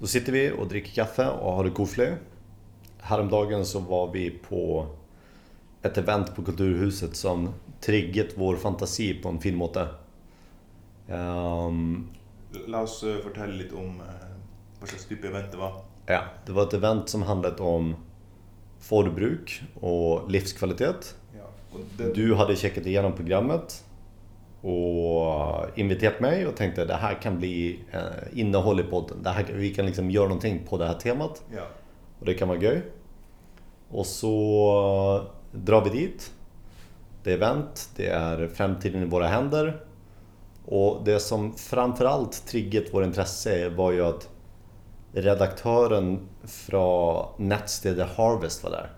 Då sitter vi och dricker kaffe och har det koselig. Häromdagen så var vi på ett event på Kulturhuset som trigget vår fantasi på en fin måte. Um, La oss eh, fortelle litt om eh, hva slags type event det var. ja, det var ett event som handlade om forbruk och livskvalitet. Ja, og det, Du hade checkat igenom programmet och inviterat mig och tänkte det här kan bli eh, innehåll i podden. Det här, vi kan liksom göra någonting på det här temat ja. och det kan vara göj. Och så drar vi dit. Det är event, det är framtiden i våra händer. Och det som framförallt triggat vårt intresse var ju att redaktören från Netstedet Harvest var där.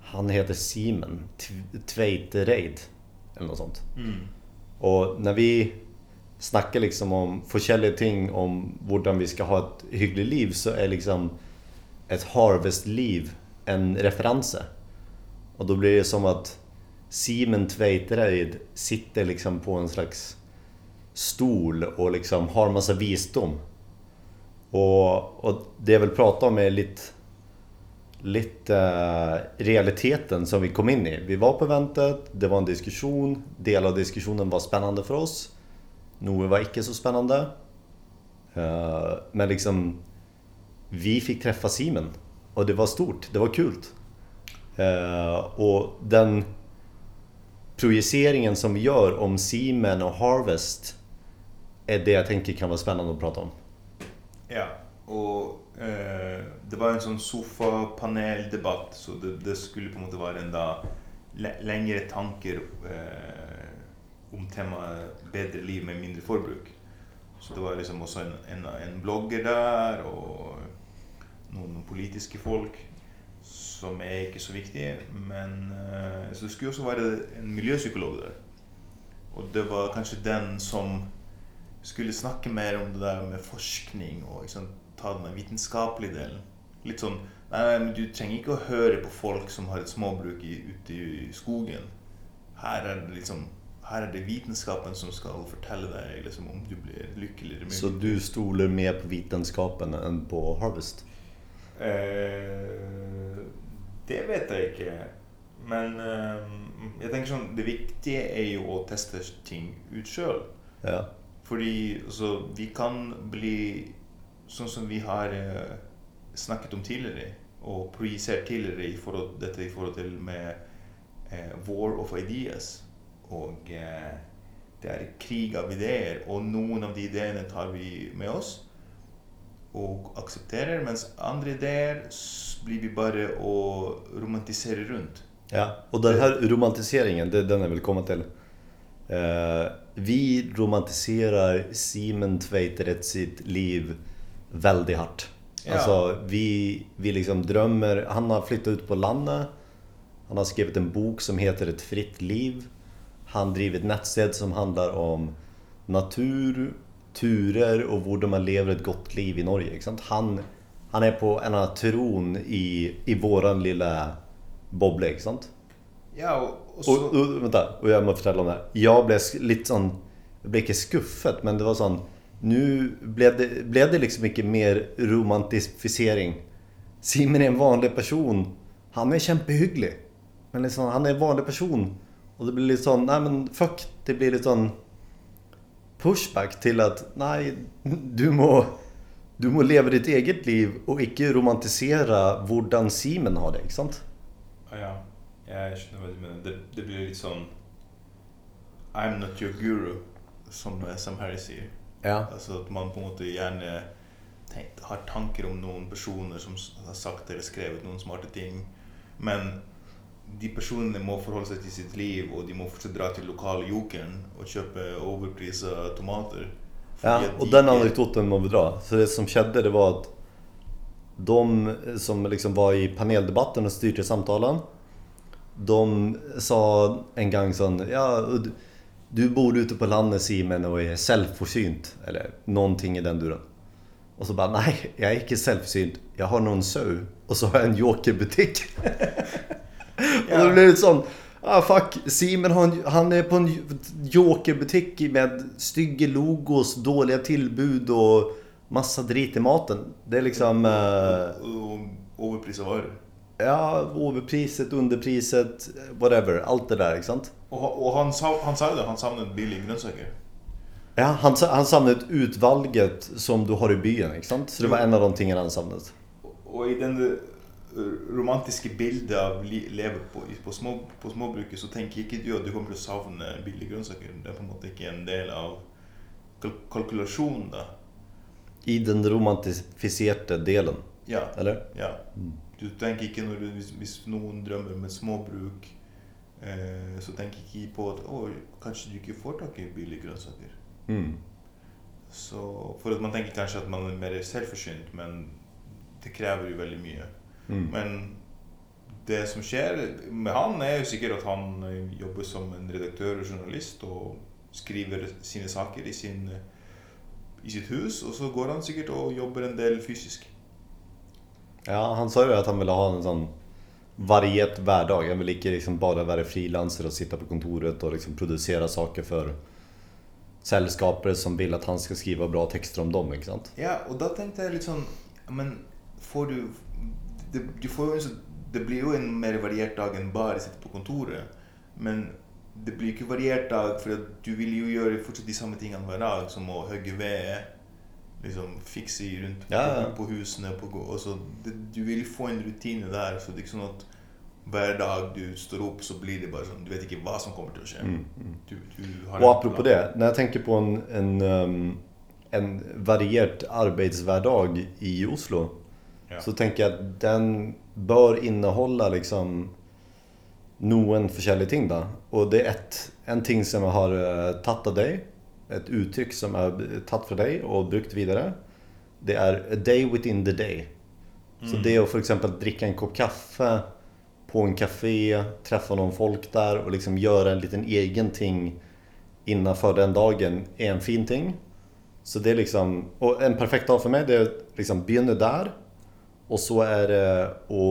Han heter Simon Tv- Tveitereid eller något sånt. Mm. Och när vi snackar liksom om får ting om hur vi ska ha ett hyggligt liv så är liksom ett harvestliv en referens. Och då blir det som att Simon Tveitereid sitter liksom på en slags stol och liksom har massa visdom. Och, och det jag vill prata om är lite, lite eh, realiteten som vi kom in i. Vi var på eventet, det var en diskussion. Del av diskussionen var spännande för oss. Noe var icke så spännande. Eh, men liksom, vi fick träffa Simon. Och det var stort, det var kul. Eh, och den projiceringen som vi gör om Simon och Harvest är det jag tänker kan vara spännande att prata om. ja. Och, eh, det var en sånn sofapaneldebatt, så det, det skulle på en måte vara enda längre tankar eh, om temat bättre liv med mindre förbruk. Så det var liksom också en, en, en blogger där och någon politiska folk som är inte så viktiga. Men eh, så det skulle också vara en miljöpsykolog där. Och det var kanske den som skulle snacka mer om det där med forskning och liksom, ta den vitenskapelige delen. Litt sånn Nei, men du trenger ikke å høre på folk som har et småbruk i, ute i skogen. Her er det liksom her er det vitenskapen som skal fortelle deg liksom, om du blir lykkelig eller Så du stoler mer på vetenskapen än på Harvest? Eh, det vet jeg ikke. Men eh, jeg tenker sånn Det viktige er jo å teste ting ut sjøl. Ja. Fordi altså, vi kan bli sånn som vi har eh, snakket om tidligere, og projisert tidligere i forhold, dette i forhold til med eh, war of ideas. Og eh, det er krig av ideer, og noen av de ideene tar vi med oss og aksepterer, mens andre ideer blir vi bare å romantisere rundt. ja. Och den här romantiseringen, det är den jag vill komma till. Eh, vi romantiserar Simon Tveitereid sitt liv väldigt hårt. Ja. Alltså, vi, vi liksom drömmer... Han har flyttat ut på landet. Han har skrivit en bok som heter Ett fritt liv. Han driver ett nettsted som handlar om natur, turer och hur man lever ett gott liv i Norge. Han, han är på en annan tron i, i våran lilla sant? Ja, og Och, så och, vänta, och jag måste fortelle om det här. Jag blev lite sån... Jag blev inte skuffet, men det var sån... Nu blev det, blev det liksom mycket mer romantificering. Simon är en vanlig person. Han är kämpehygglig. Men liksom, han är en vanlig person. Och det blir lite sån, nej men fuck. Det blir lite sån pushback till att, nej, du må... Du må leva ditt eget liv och icke romantisera hurdan Simon har det, ikke sant? Ja, ja. Jag känner vad du menar. Det, det blir liksom... I'm not your guru, som Sam Harry säger. Ja. Altså at man på en måte gjerne tenkt, har tanker om noen personer som har sagt eller skrevet noen smarte ting. Men de personene må forholde seg til sitt liv, og de må fortsatt dra til lokale Jokeren og kjøpe overprisa tomater. Ja, och de den anekdoten må vi dra. Så det som skedde det var att de som liksom var i paneldebatten och styrde samtalen De sa en gång sån, ja du- bor ute på landet Simon och är självförsynt Eller någonting i den duren Och så bara, nej jag är inte självförsynt Jag har någon sau och så har jag en jokerbutik Och då blir det sån Ah fuck, Simon har en, han är på en jokerbutik med stygga logos, dåliga tillbud och massa drit i maten. Det är liksom... Eh, Och överprisade varor. Ja, överpriset, underpriset, whatever. Allt det där, inte sant? Och, och han, han sa ju det, han savnade billiga grönsaker. Ja, han, han samlade ett utvalget som du har i byn, inte sant? Så det var en av de tingen han samlade. Och i den romantiska bilden av li, leve på, på, små, på småbruket så tänker ikke du at du kommer til å savne billige grønnsaker. Det er på en måte ikke en del av kal kalkulasjonen, da. I den romantificerade delen, Ja. eller? ja. Du tenker ikke når du, hvis, hvis noen drømmer om et småbruk, eh, så tenker ikke på at å, kanskje du ikke får tak i billige grønnsaker. Mm. Så, for at man tenker kanskje at man er mer selvforsynt, men det krever jo veldig mye. Mm. Men det som skjer med han, er jo sikkert at han jobber som en redaktør og journalist og skriver sine saker i, sin, i sitt hus, og så går han sikkert og jobber en del fysisk. Ja, han sa ju att han ville ha en sån variet hverdag. Han vill inte liksom bara vara frilanser och sitta på kontoret och liksom producera saker för sällskapare som vill att han ska skriva bra texter om dem, inte sant? Ja, och då tänkte jag liksom, Men får du det, du får ju det blir ju en mer varierad dag än bara sitta på kontoret. Men det blir ju varierad dag, för att du vill ju göra fortsatt de samma tingene varje dag, som att hugga ved, liksom fikse i rundt Ja. På, på husene på, og så Du vil få en rutine der, så det er ikke sånn at hver dag du står opp, så blir det bare sånn Du vet ikke hva som kommer til å skje. Mm, Du, du har Och apropå plan. det, när jag tänker på en, en, um, en varierad arbetsvardag i Oslo Ja. så tänker jag att den bör innehålla liksom noen forskjellige ting da. Og det er ett, en ting som jeg har uh, tatt av deg, et uttrykk som har tatt fra deg og brukt videre, det er a day within the day. Så det å for eksempel drikke en kopp kaffe på en kafé, treffe noen folk der og liksom gjøre en liten egen ting innenfor den dagen er en fin ting. Så det er liksom, og en perfekt dag for meg det er liksom begynne der, og så er det å,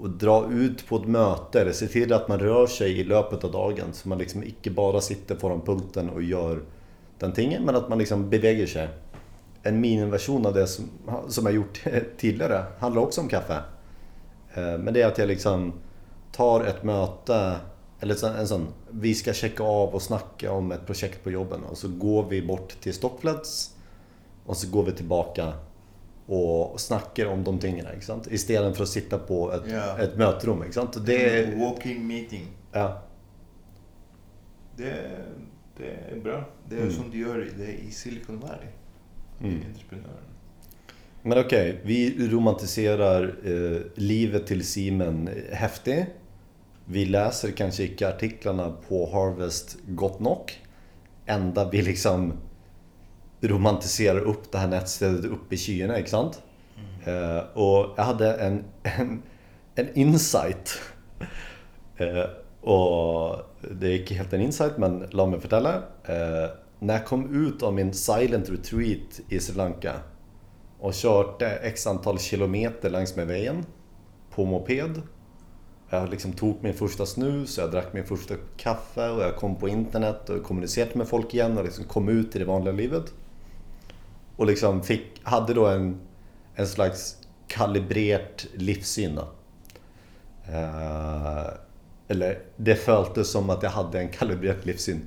och dra ut på ett möte eller se till att man rör sig i löpet av dagen, så man liksom icke bara sitter på den punkten och gör den tingen, men att man liksom beväger sig. En miniversion av det som, som jag har gjort tidigare handlar också om kaffe. Eh, men det är att jag liksom tar ett möte, eller en sån, vi ska checka av och snacka om ett projekt på jobben och så går vi bort till Stockflats och så går vi tillbaka och snackar om de sant? Istället för att sitta på ett, Ja. ett möterum, ikke sant? Det är, Walking meeting. ja, Det, det er bra. Det jo Mm. sånn de gjør det i Silicon Valley. Mm. entreprenørene. Men okej, vi romantiserar eh, livet till Simen häftig. Vi läser kanske inte artiklarna på Harvest gott nog. Enda vi liksom romantiserar upp det här nätstället uppe i skyarna, inte sant? Eh, och jag hade en, en, en insight. Eh, och det är inte helt en insight, men låt mig berätta. Eh, när jag kom ut av min silent retreat i Sri Lanka och körde x antal kilometer längs med vägen på moped. Jag liksom tog min första snus, jag drack min första kaffe och jag kom på internet och kommunicerade med folk igen och liksom kom ut i det vanliga livet. Och liksom fick, hade då en, en slags kalibrerat livssyn. Eh, eller det kändes som att jag hade en kalibrerat livssyn.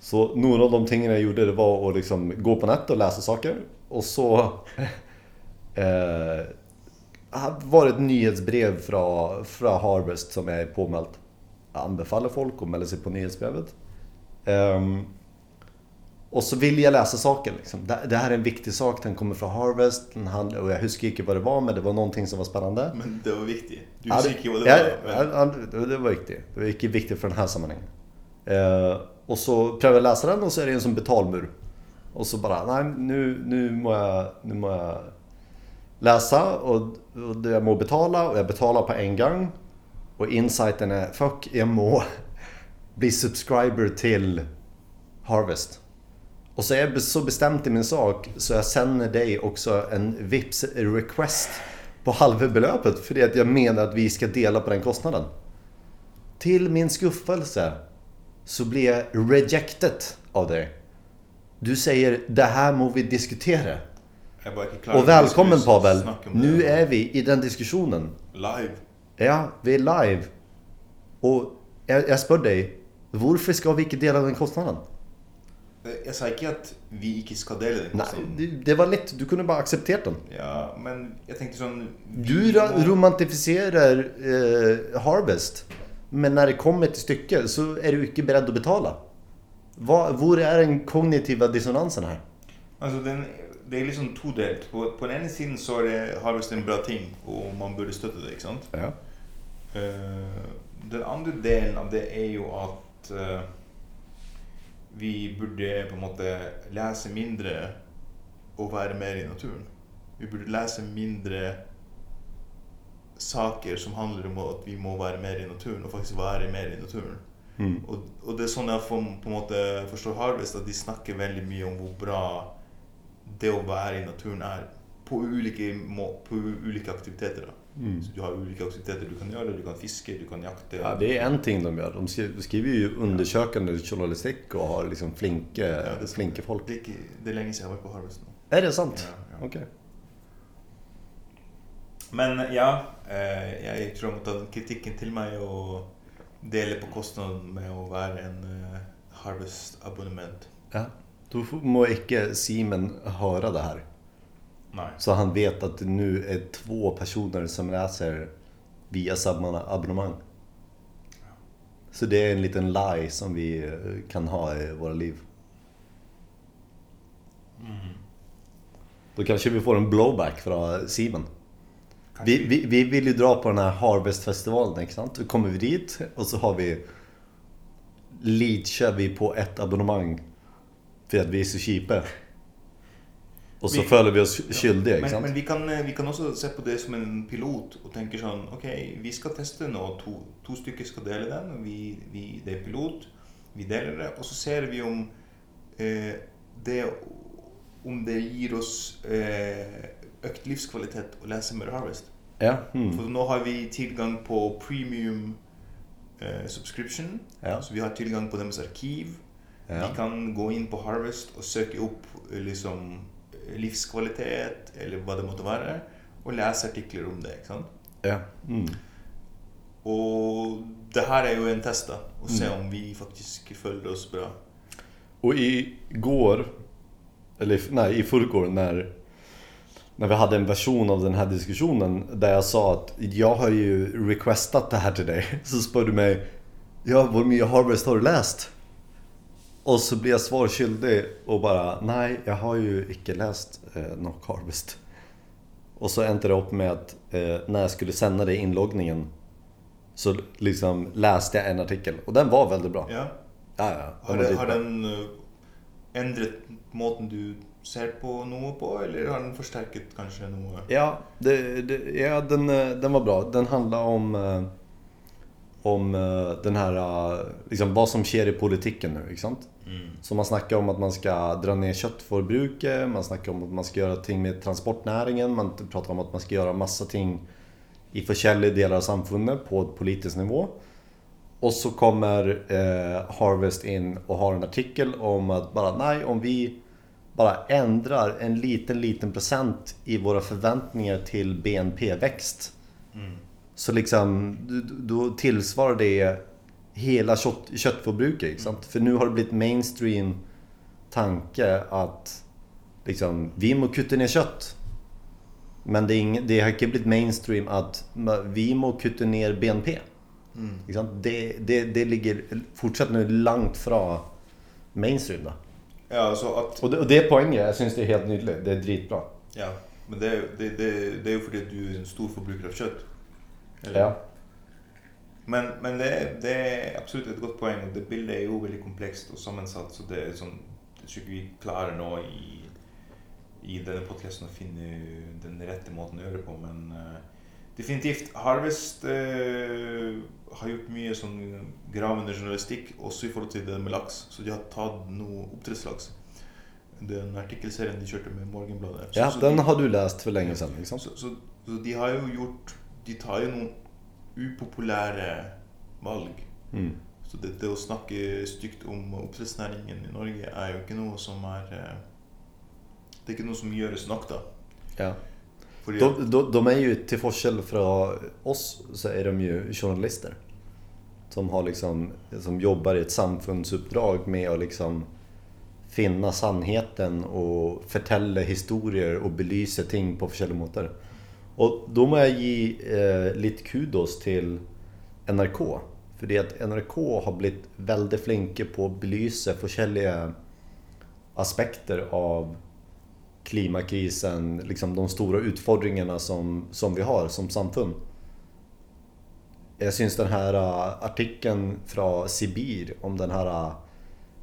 Så några av de tingen jag gjorde det var att liksom gå på nätet och läsa saker. Och så eh, var det ett nyhetsbrev från, från Harvest som jag är påmält. Jag anbefaller folk att mäla sig på nyhetsbrevet. Ehm, och så vill jag läsa saken. Liksom. Det, här är en viktig sak, den kommer från Harvest. Handlar, och jag huskar inte vad det var, men det var någonting som var spännande. Men det var viktig. Du Ja, det- ikke hva det ja, var. Men, ja, ja, det var viktigt. Det var inte viktigt för den här sammanhangen. Eh, och så prövar jag läsa den och så är det en som betalmur. Och så bara, nej nu, nu, må, jag, nu må jag läsa och, och jag må betala och jag betalar på en gång. Och insighten är, fuck jag må bli subscriber till Harvest. Och så är jag så bestämt i min sak så jag sänder dig också en vips request på halva belöpet för det att jag menar att vi ska dela på den kostnaden. Till min skuffelse så blir jag rejected av dig. Du säger det här må vi diskutera. Och välkommen Pavel. Nu är vi i den diskussionen. Live. Ja, vi är live. Och jag, jag spør dig, varför ska vi inte dela den kostnaden? Jeg sa ikke at vi ikke skal dele den Nej, kostnaden. det, var lätt. Du kunde bara acceptera den. Ja, men jeg tenkte sånn Du må- romantiserar eh, Harvest. Men när det kommer till stycket så är du inte beredd att betala. Vad, hvor är den kognitiva dissonansen här? Altså, den, det er liksom todelt. På, på den ene siden så er det Harvest en bra ting, og man burde støtte det. ikke sant? Ja. Eh, den andre delen av det er jo at eh, vi burde på en måte lese mindre og være mer i naturen. Vi burde lese mindre saker som handler om at vi må være mer i naturen, og faktisk være mer i naturen. Mm. Og, og det er sånn jeg får, på en måte forstår Harvest, at de snakker veldig mye om hvor bra det å være i naturen er. På ulike, må, på ulike aktiviteter. da. Mm. Så du har ulike aktiviteter du kan gjøre. Du kan fiske, du kan jakte. Ja, det är en ting de gör. De skriver, ju undersökande journalistik och har liksom flinke, Ja, det är flinke folk. Det det lenge siden jeg har vært på Harvest nå. Är det sant? Ja. Okej. Men ja, eh, jeg tror jeg må ta den kritikken til meg og dele på kostnaden med å være en eh, Harvest-abonnement. Ja. Får- må inte Simen höra det här. Nei. Så han vet att det nu är två personer som läser via samma abonnemang. Så det är en liten lie som vi eh, kan ha i våra liv. Då kanske vi får en blowback från Simon. Vi, vi, vi vill ju dra på den här Harvest-festivalen, inte sant? Då kommer vi dit och så har vi... Leachar vi på ett abonnemang. För att vi är så cheapa. Och så Vi- føler vi oss skyldiga, inte Men, men vi, kan, eh, vi kan også se på det som en pilot og tenke sånn Ok, vi skal teste nå. To, to stykker skal dele den. Vi, vi, det er pilot. Vi deler det. Og så ser vi om eh, det om det gir oss eh, økt livskvalitet å lese mer Harvest. Ja. Mm. For nå har vi tilgang på premium eh, subscription. Ja. Så vi har tilgang på deres arkiv. Ja. Vi kan gå inn på Harvest og søke opp eh, liksom livskvalitet, eller hva det måtte være, og lese artikler om det. ikke sant? Ja. Mm. Og det her er jo en test, da. Å se Mm. om vi faktisk føler oss bra. Och igår, eller i- nej, i förrgår när, när vi hade en version av den här diskussionen där jag sa att jag har ju requestat det här till dig. Så spör du mig, ja, hur mycket Harvest har du läst? Och så blir jag svar skyldig och bara, nej, jag har ju inte läst eh, något Harvest. Och så äntade jag upp med att eh, när jag skulle sända dig inloggningen så liksom läste jag en artikel och den var väldigt bra. Ja. Ja, ja. Har, det, har den eh, endret måten du ser på noe på, eller har den forsterket kanskje noe? Ja, det, det, ja den, eh, den var bra. Den handlar om, eh, om den här, liksom vad som sker i politiken nu. Inte sant? Mm. Så man snackar om att man ska dra ner köttförbruket, man snackar om att man ska göra ting med transportnäringen, man pratar om att man ska göra massa ting i forskjellige delar av samfundet på politisk nivå. Och så kommer eh, Harvest in och har en artikel om att bara nej, om vi bara ändrar en liten, liten procent i våra förväntningar till BNP-växt. Mm. Så liksom, då tillsvarar det hela kött, köttförbruket. inte Sant? För nu har det blivit mainstream tanke att liksom, vi må kutte ner kött. Men det, är ing, det har inte blivit mainstream att vi må kutte ner BNP. Mm. Det, det, det ligger fortsatt nu långt från mainstream. Da. Ja, så at Och, det, och det är poängen. Jag syns det är helt nydelig. Det är dritbra. Ja, men det, det, det, det er jo fordi at du er en stor forbruker av kjøtt. Eller? Ja. Men, men det, er- det er absolutt et godt poeng. og Det bildet er jo veldig komplekst og sammensatt, så det er sånn Jeg tror ikke vi klarer nå i, i denne podkasten å finne den rette måten å gjøre det på, men eh, definitivt. Harvest eh, har gjort mye sånn gravende journalistikk, også i forhold til det med laks. Så de har tatt noe oppdrettslaks. Den artikkelserien de kjørte med Morgenbladet. Så- ja, så den de- har du läst för länge sedan. Liksom. så, så, så de har jo gjort De tar jo noen upopulære valg Mm. Så det, det å snakke stygt om oppdrettsnæringen i Norge er jo ikke noe som er eh, Det er ikke noe som gjøres nok, da. Ja. Fordi De, de, de är ju, till forskel från oss, så är de ju journalister. Som, har liksom, som jobbar i ett samfundsuppdrag med att liksom finna sannheten och förtälla historier och belysa ting på olika måter. Och då må jag ge eh, lite kudos till NRK. För det att NRK har blivit väldigt flinke på att belysa olika aspekter av klimatkrisen, liksom de stora utfordringarna som, som vi har som samfund. Jag syns den här eh, artikeln från Sibir om den här eh,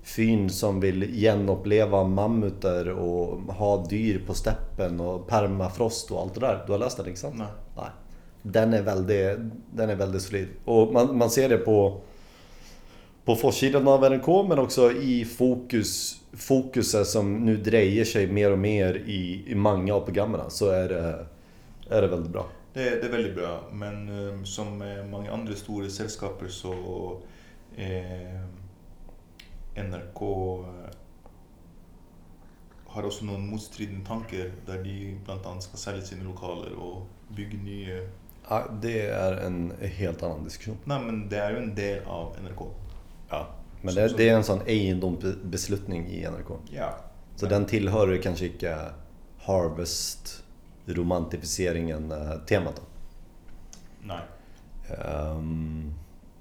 fyn som vill genuppleva mammuter och ha dyr på steppen och permafrost och allt det där. Du har läst den inte sant? Nej. Nej. Den är väldigt, den är väldigt solid. Och man, man ser det på på försidan av NRK men också i fokus, fokuset som nu drejer sig mer och mer i, i många av programmen så är det, är det väldigt bra. Det, det er veldig bra, men eh, som med mange andre store selskaper så eh, NRK eh, har også noen motstridende tanker der de bl.a. skal selge sine lokaler og bygge nye Ja, det är en helt annan diskussion. Nei, men det er jo en del av NRK. Ja. Men det, det är en sån egendomsbeslutning i NRK. Ja. Så den tillhör kanske inte Harvest romantifieringen eh, temat då. Nei. Um,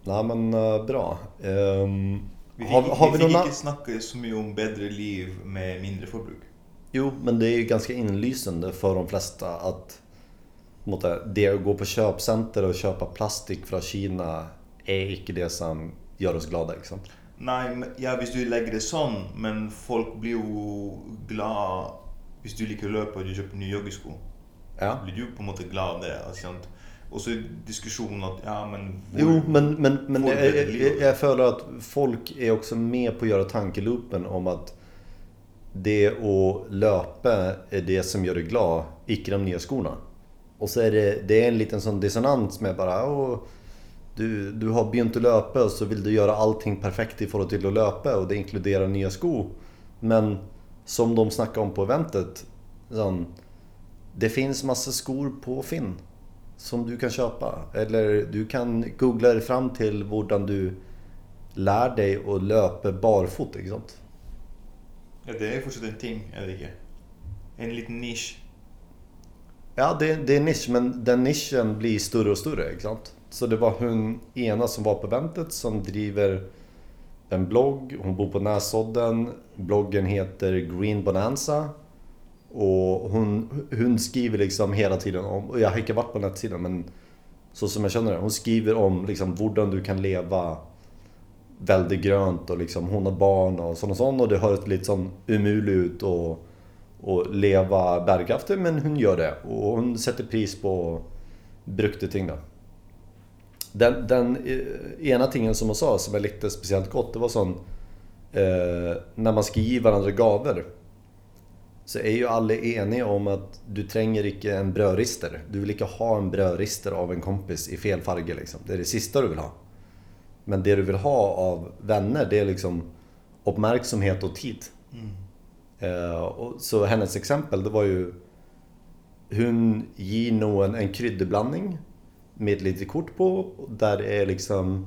nej men eh, bra. Ehm, Vi har, fikk, har vi vi fikk någon ikke snakke så mye om bedre liv med mindre forbruk. Jo, men det är ju ganska inlysande för de flesta att det att gå på köpcenter och köpa plastik från Kina är inte det som gör oss glada. Liksom. Nei, men- ja, hvis du legger det sånn, men folk blir jo glad hvis du liker å løpe og du kjøper nye joggesko. Ja. Blir du på måte glad av det? ikke Og så er diskusjonen at ja, men hvor, Jo, men, men, men jag, jag, jag följer att folk är också med på att göra tankeloopen om att det att löpa är det som gör dig glad, icke de nya skorna. Och så är det, det är en liten sån dissonans med bara Åh, du, du har begynt att löpa och så vill du göra allting perfekt i förhållande till att löpa och det inkluderar nya skor. Men som de snackar om på eventet, sån, det finns massa skor på Finn som du kan köpa. Eller du kan googla dig fram till hur du lär dig att löpa barfot. Ikke sant? Ja, det jo fortsatt en ting, er ikke? En liten nisj. Ja, det, det är nisch, men den nischen blir större och större. Ikke sant? Så det var hon ena som var på eventet som driver en blogg. Hon bor på Näsodden. Bloggen heter Green Bonanza. Och hon, hon skriver liksom hela tiden om, och jag har inte varit på nätsidan men så som jag känner det. Hon skriver om liksom hur du kan leva väldigt grönt och liksom hon har barn och sånt och sånt och det hör lite sån umuligt ut och, och leva bärkraftigt men hon gör det och hon sätter pris på brukte ting då. Den, den eh, ena tingen som hon sa som är lite speciellt gott det var sån eh, när man ska ge varandra gaver så är ju alla eniga om att du tränger inte en brödrister. Du vill inte ha en brödrister av en kompis i fel farge liksom. Det är det sista du vill ha. Men det du vill ha av vänner det är liksom uppmärksamhet och tid. Eh, och så hennes exempel det var ju Hon ger någon en kryddblandning med lite kort på där det är liksom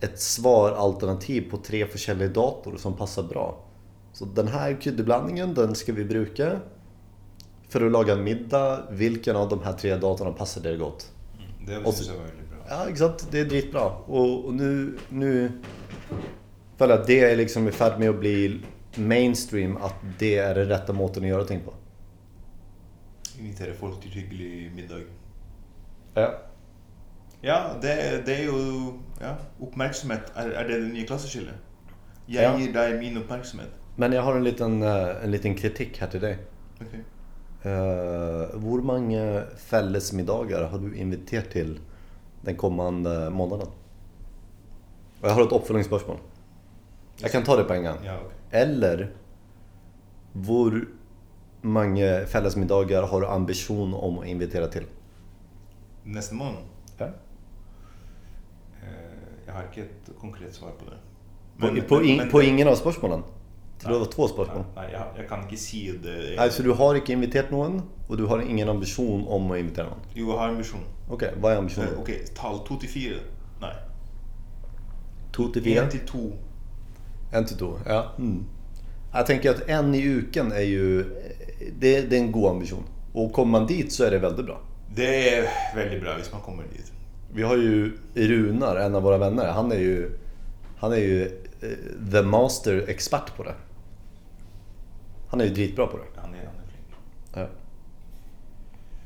ett svaralternativ på tre olika dator som passar bra. Så den här kryddblandningen den ska vi bruka för att laga middag. Vilken av de här tre datorerna passar dig gott? Det Og så- syns jeg var veldig bra. Ja, exakt. Det är dritbra. Och, och nu, nu jag att det är liksom i färd med att bli mainstream att det är den rätta måten att göra ting på. Invitere folk til hyggelig middag. Ja. Ja, det, det er jo ja, Oppmerksomhet. Er, er det det nye klasseskillet? Jeg Ja. gir deg min oppmerksomhet. Men jag har en liten, eh, en liten kritik här till dig. Ok. Uh, hur många fällesmiddagar har du inviterat till den kommande månaden? Och jag har ett uppföljningsspörsmål. Jag kan ta det på en gång. Ja, ok. Eller hur många fällesmiddagar har du ambition om att invitera till? Neste måned Ja. eh, Jag har inte ett konkret svar på det. På, på, in, men- på ingen av spørsmålene? Så det Nei. var två spørsmål? Nei, jeg, jeg kan ikke si det. Nei, så du har ikke invitert noen, og du har ingen ambisjon om å invitere noen? Jo, jeg har ambisjon. Ok, hva er Eh, ambisjonen? Ok, tall to til fire. Nei. To til fire? Én til to. En til to, ja. Mm. Jeg tenker at en i uken er jo det, det er en god ambisjon. Og kommer man dit, så er det veldig bra. Det er veldig bra hvis man kommer dit. Vi har ju Runar, en av våra vänner. Han är ju, han är ju eh, the master expert på det. Han är ju dritbra på det. Han er, han er flink. Ja.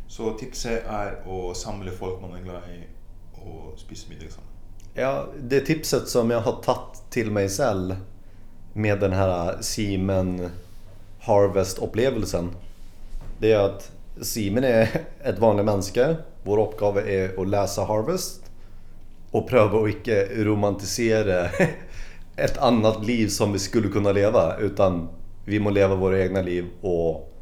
Så tipset er å samle folk man er glad i, og spise middag sammen. Ja, det tipset som jag har tagit till mig själv med den här Simen Harvest-upplevelsen. Det är att Simen är ett vanligt människa. Vår uppgave är att läsa Harvest och pröva att inte romantisera ett annat liv som vi skulle kunna leva. Utan vi må leva våra egna liv och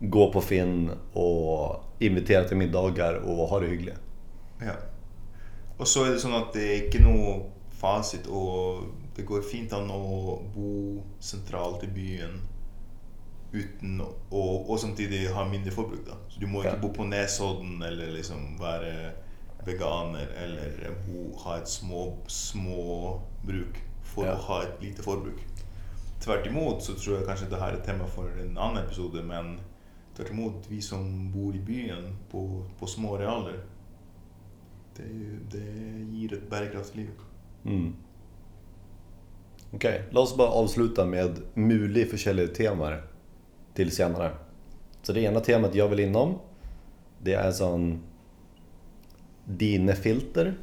gå på Finn och invitera till middagar och ha det hyggligt. Ja. Og så er det sånn at det er ikke noe fasit, og det går fint an å bo sentralt i byen uten å, og, samtidig ha mindre forbruk. da. Så du må Ja. bo på Nesodden eller liksom være veganer eller bo, ha et små, småbruk for Ja. å ha et lite forbruk. Tvärt emot så tror jag kanske det här är tema för en annan episod men tvärt emot, vi som bor i byn på, på små arealer, det, er det ger ett bærekraftig liv. Mm. Okej, låt oss bara avsluta med mulig forskjellige till senare. Så det ena temat jag vill inom, det är sån dine filter.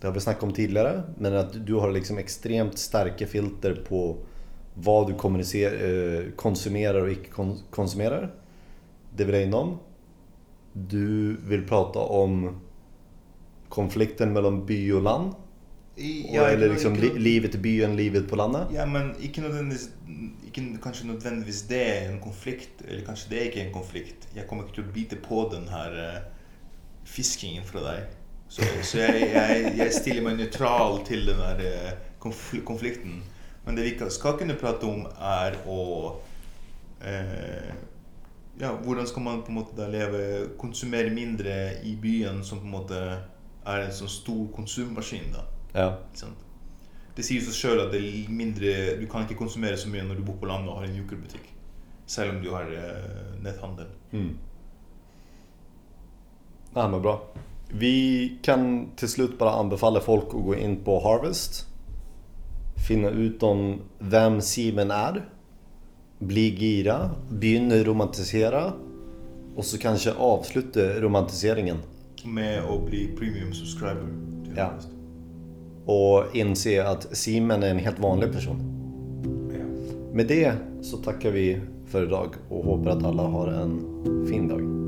Det har vi snackat om tidigare, men att du har liksom extremt starka filter på vad du eh, konsumerar och icke kon- konsumerar. Det vill jag inom. Du vill prata om konflikten mellan by och land. I, Og, eller liksom li, livet i byen, livet på landet. Ja, men ikke nødvendigvis ikke, Kanskje nødvendigvis det er en konflikt, eller kanskje det ikke er en konflikt. Jeg kommer til å bite på den her eh, fiskingen fra deg. Så, så jeg, jeg, jeg stiller meg nøytral til den der eh, konfl konflikten. Men det vi skal kunne prate om, er å eh, Ja, hvordan skal man på en måte da leve Konsumere mindre i byen, som på en måte er en sånn stor konsummaskin, da. Ja. Ikke sant? Det sier seg sjøl at det er mindre, du kan ikke konsumere så mye når du bor på landet og har en jokerbutikk. Selv om du har eh, netthandel. Mm. Ja, men bra. Vi kan till slut bara anbefalla folk att gå in på Harvest. Finna ut om vem Simen är. Bli gira. Begynne romantisera. Och så kanske avsluta romantiseringen. Med å bli premium subscriber. Ja. Och inse att Simen är en helt vanlig person. ja. Med det så tackar vi för idag och hoppas att alla har en fin dag.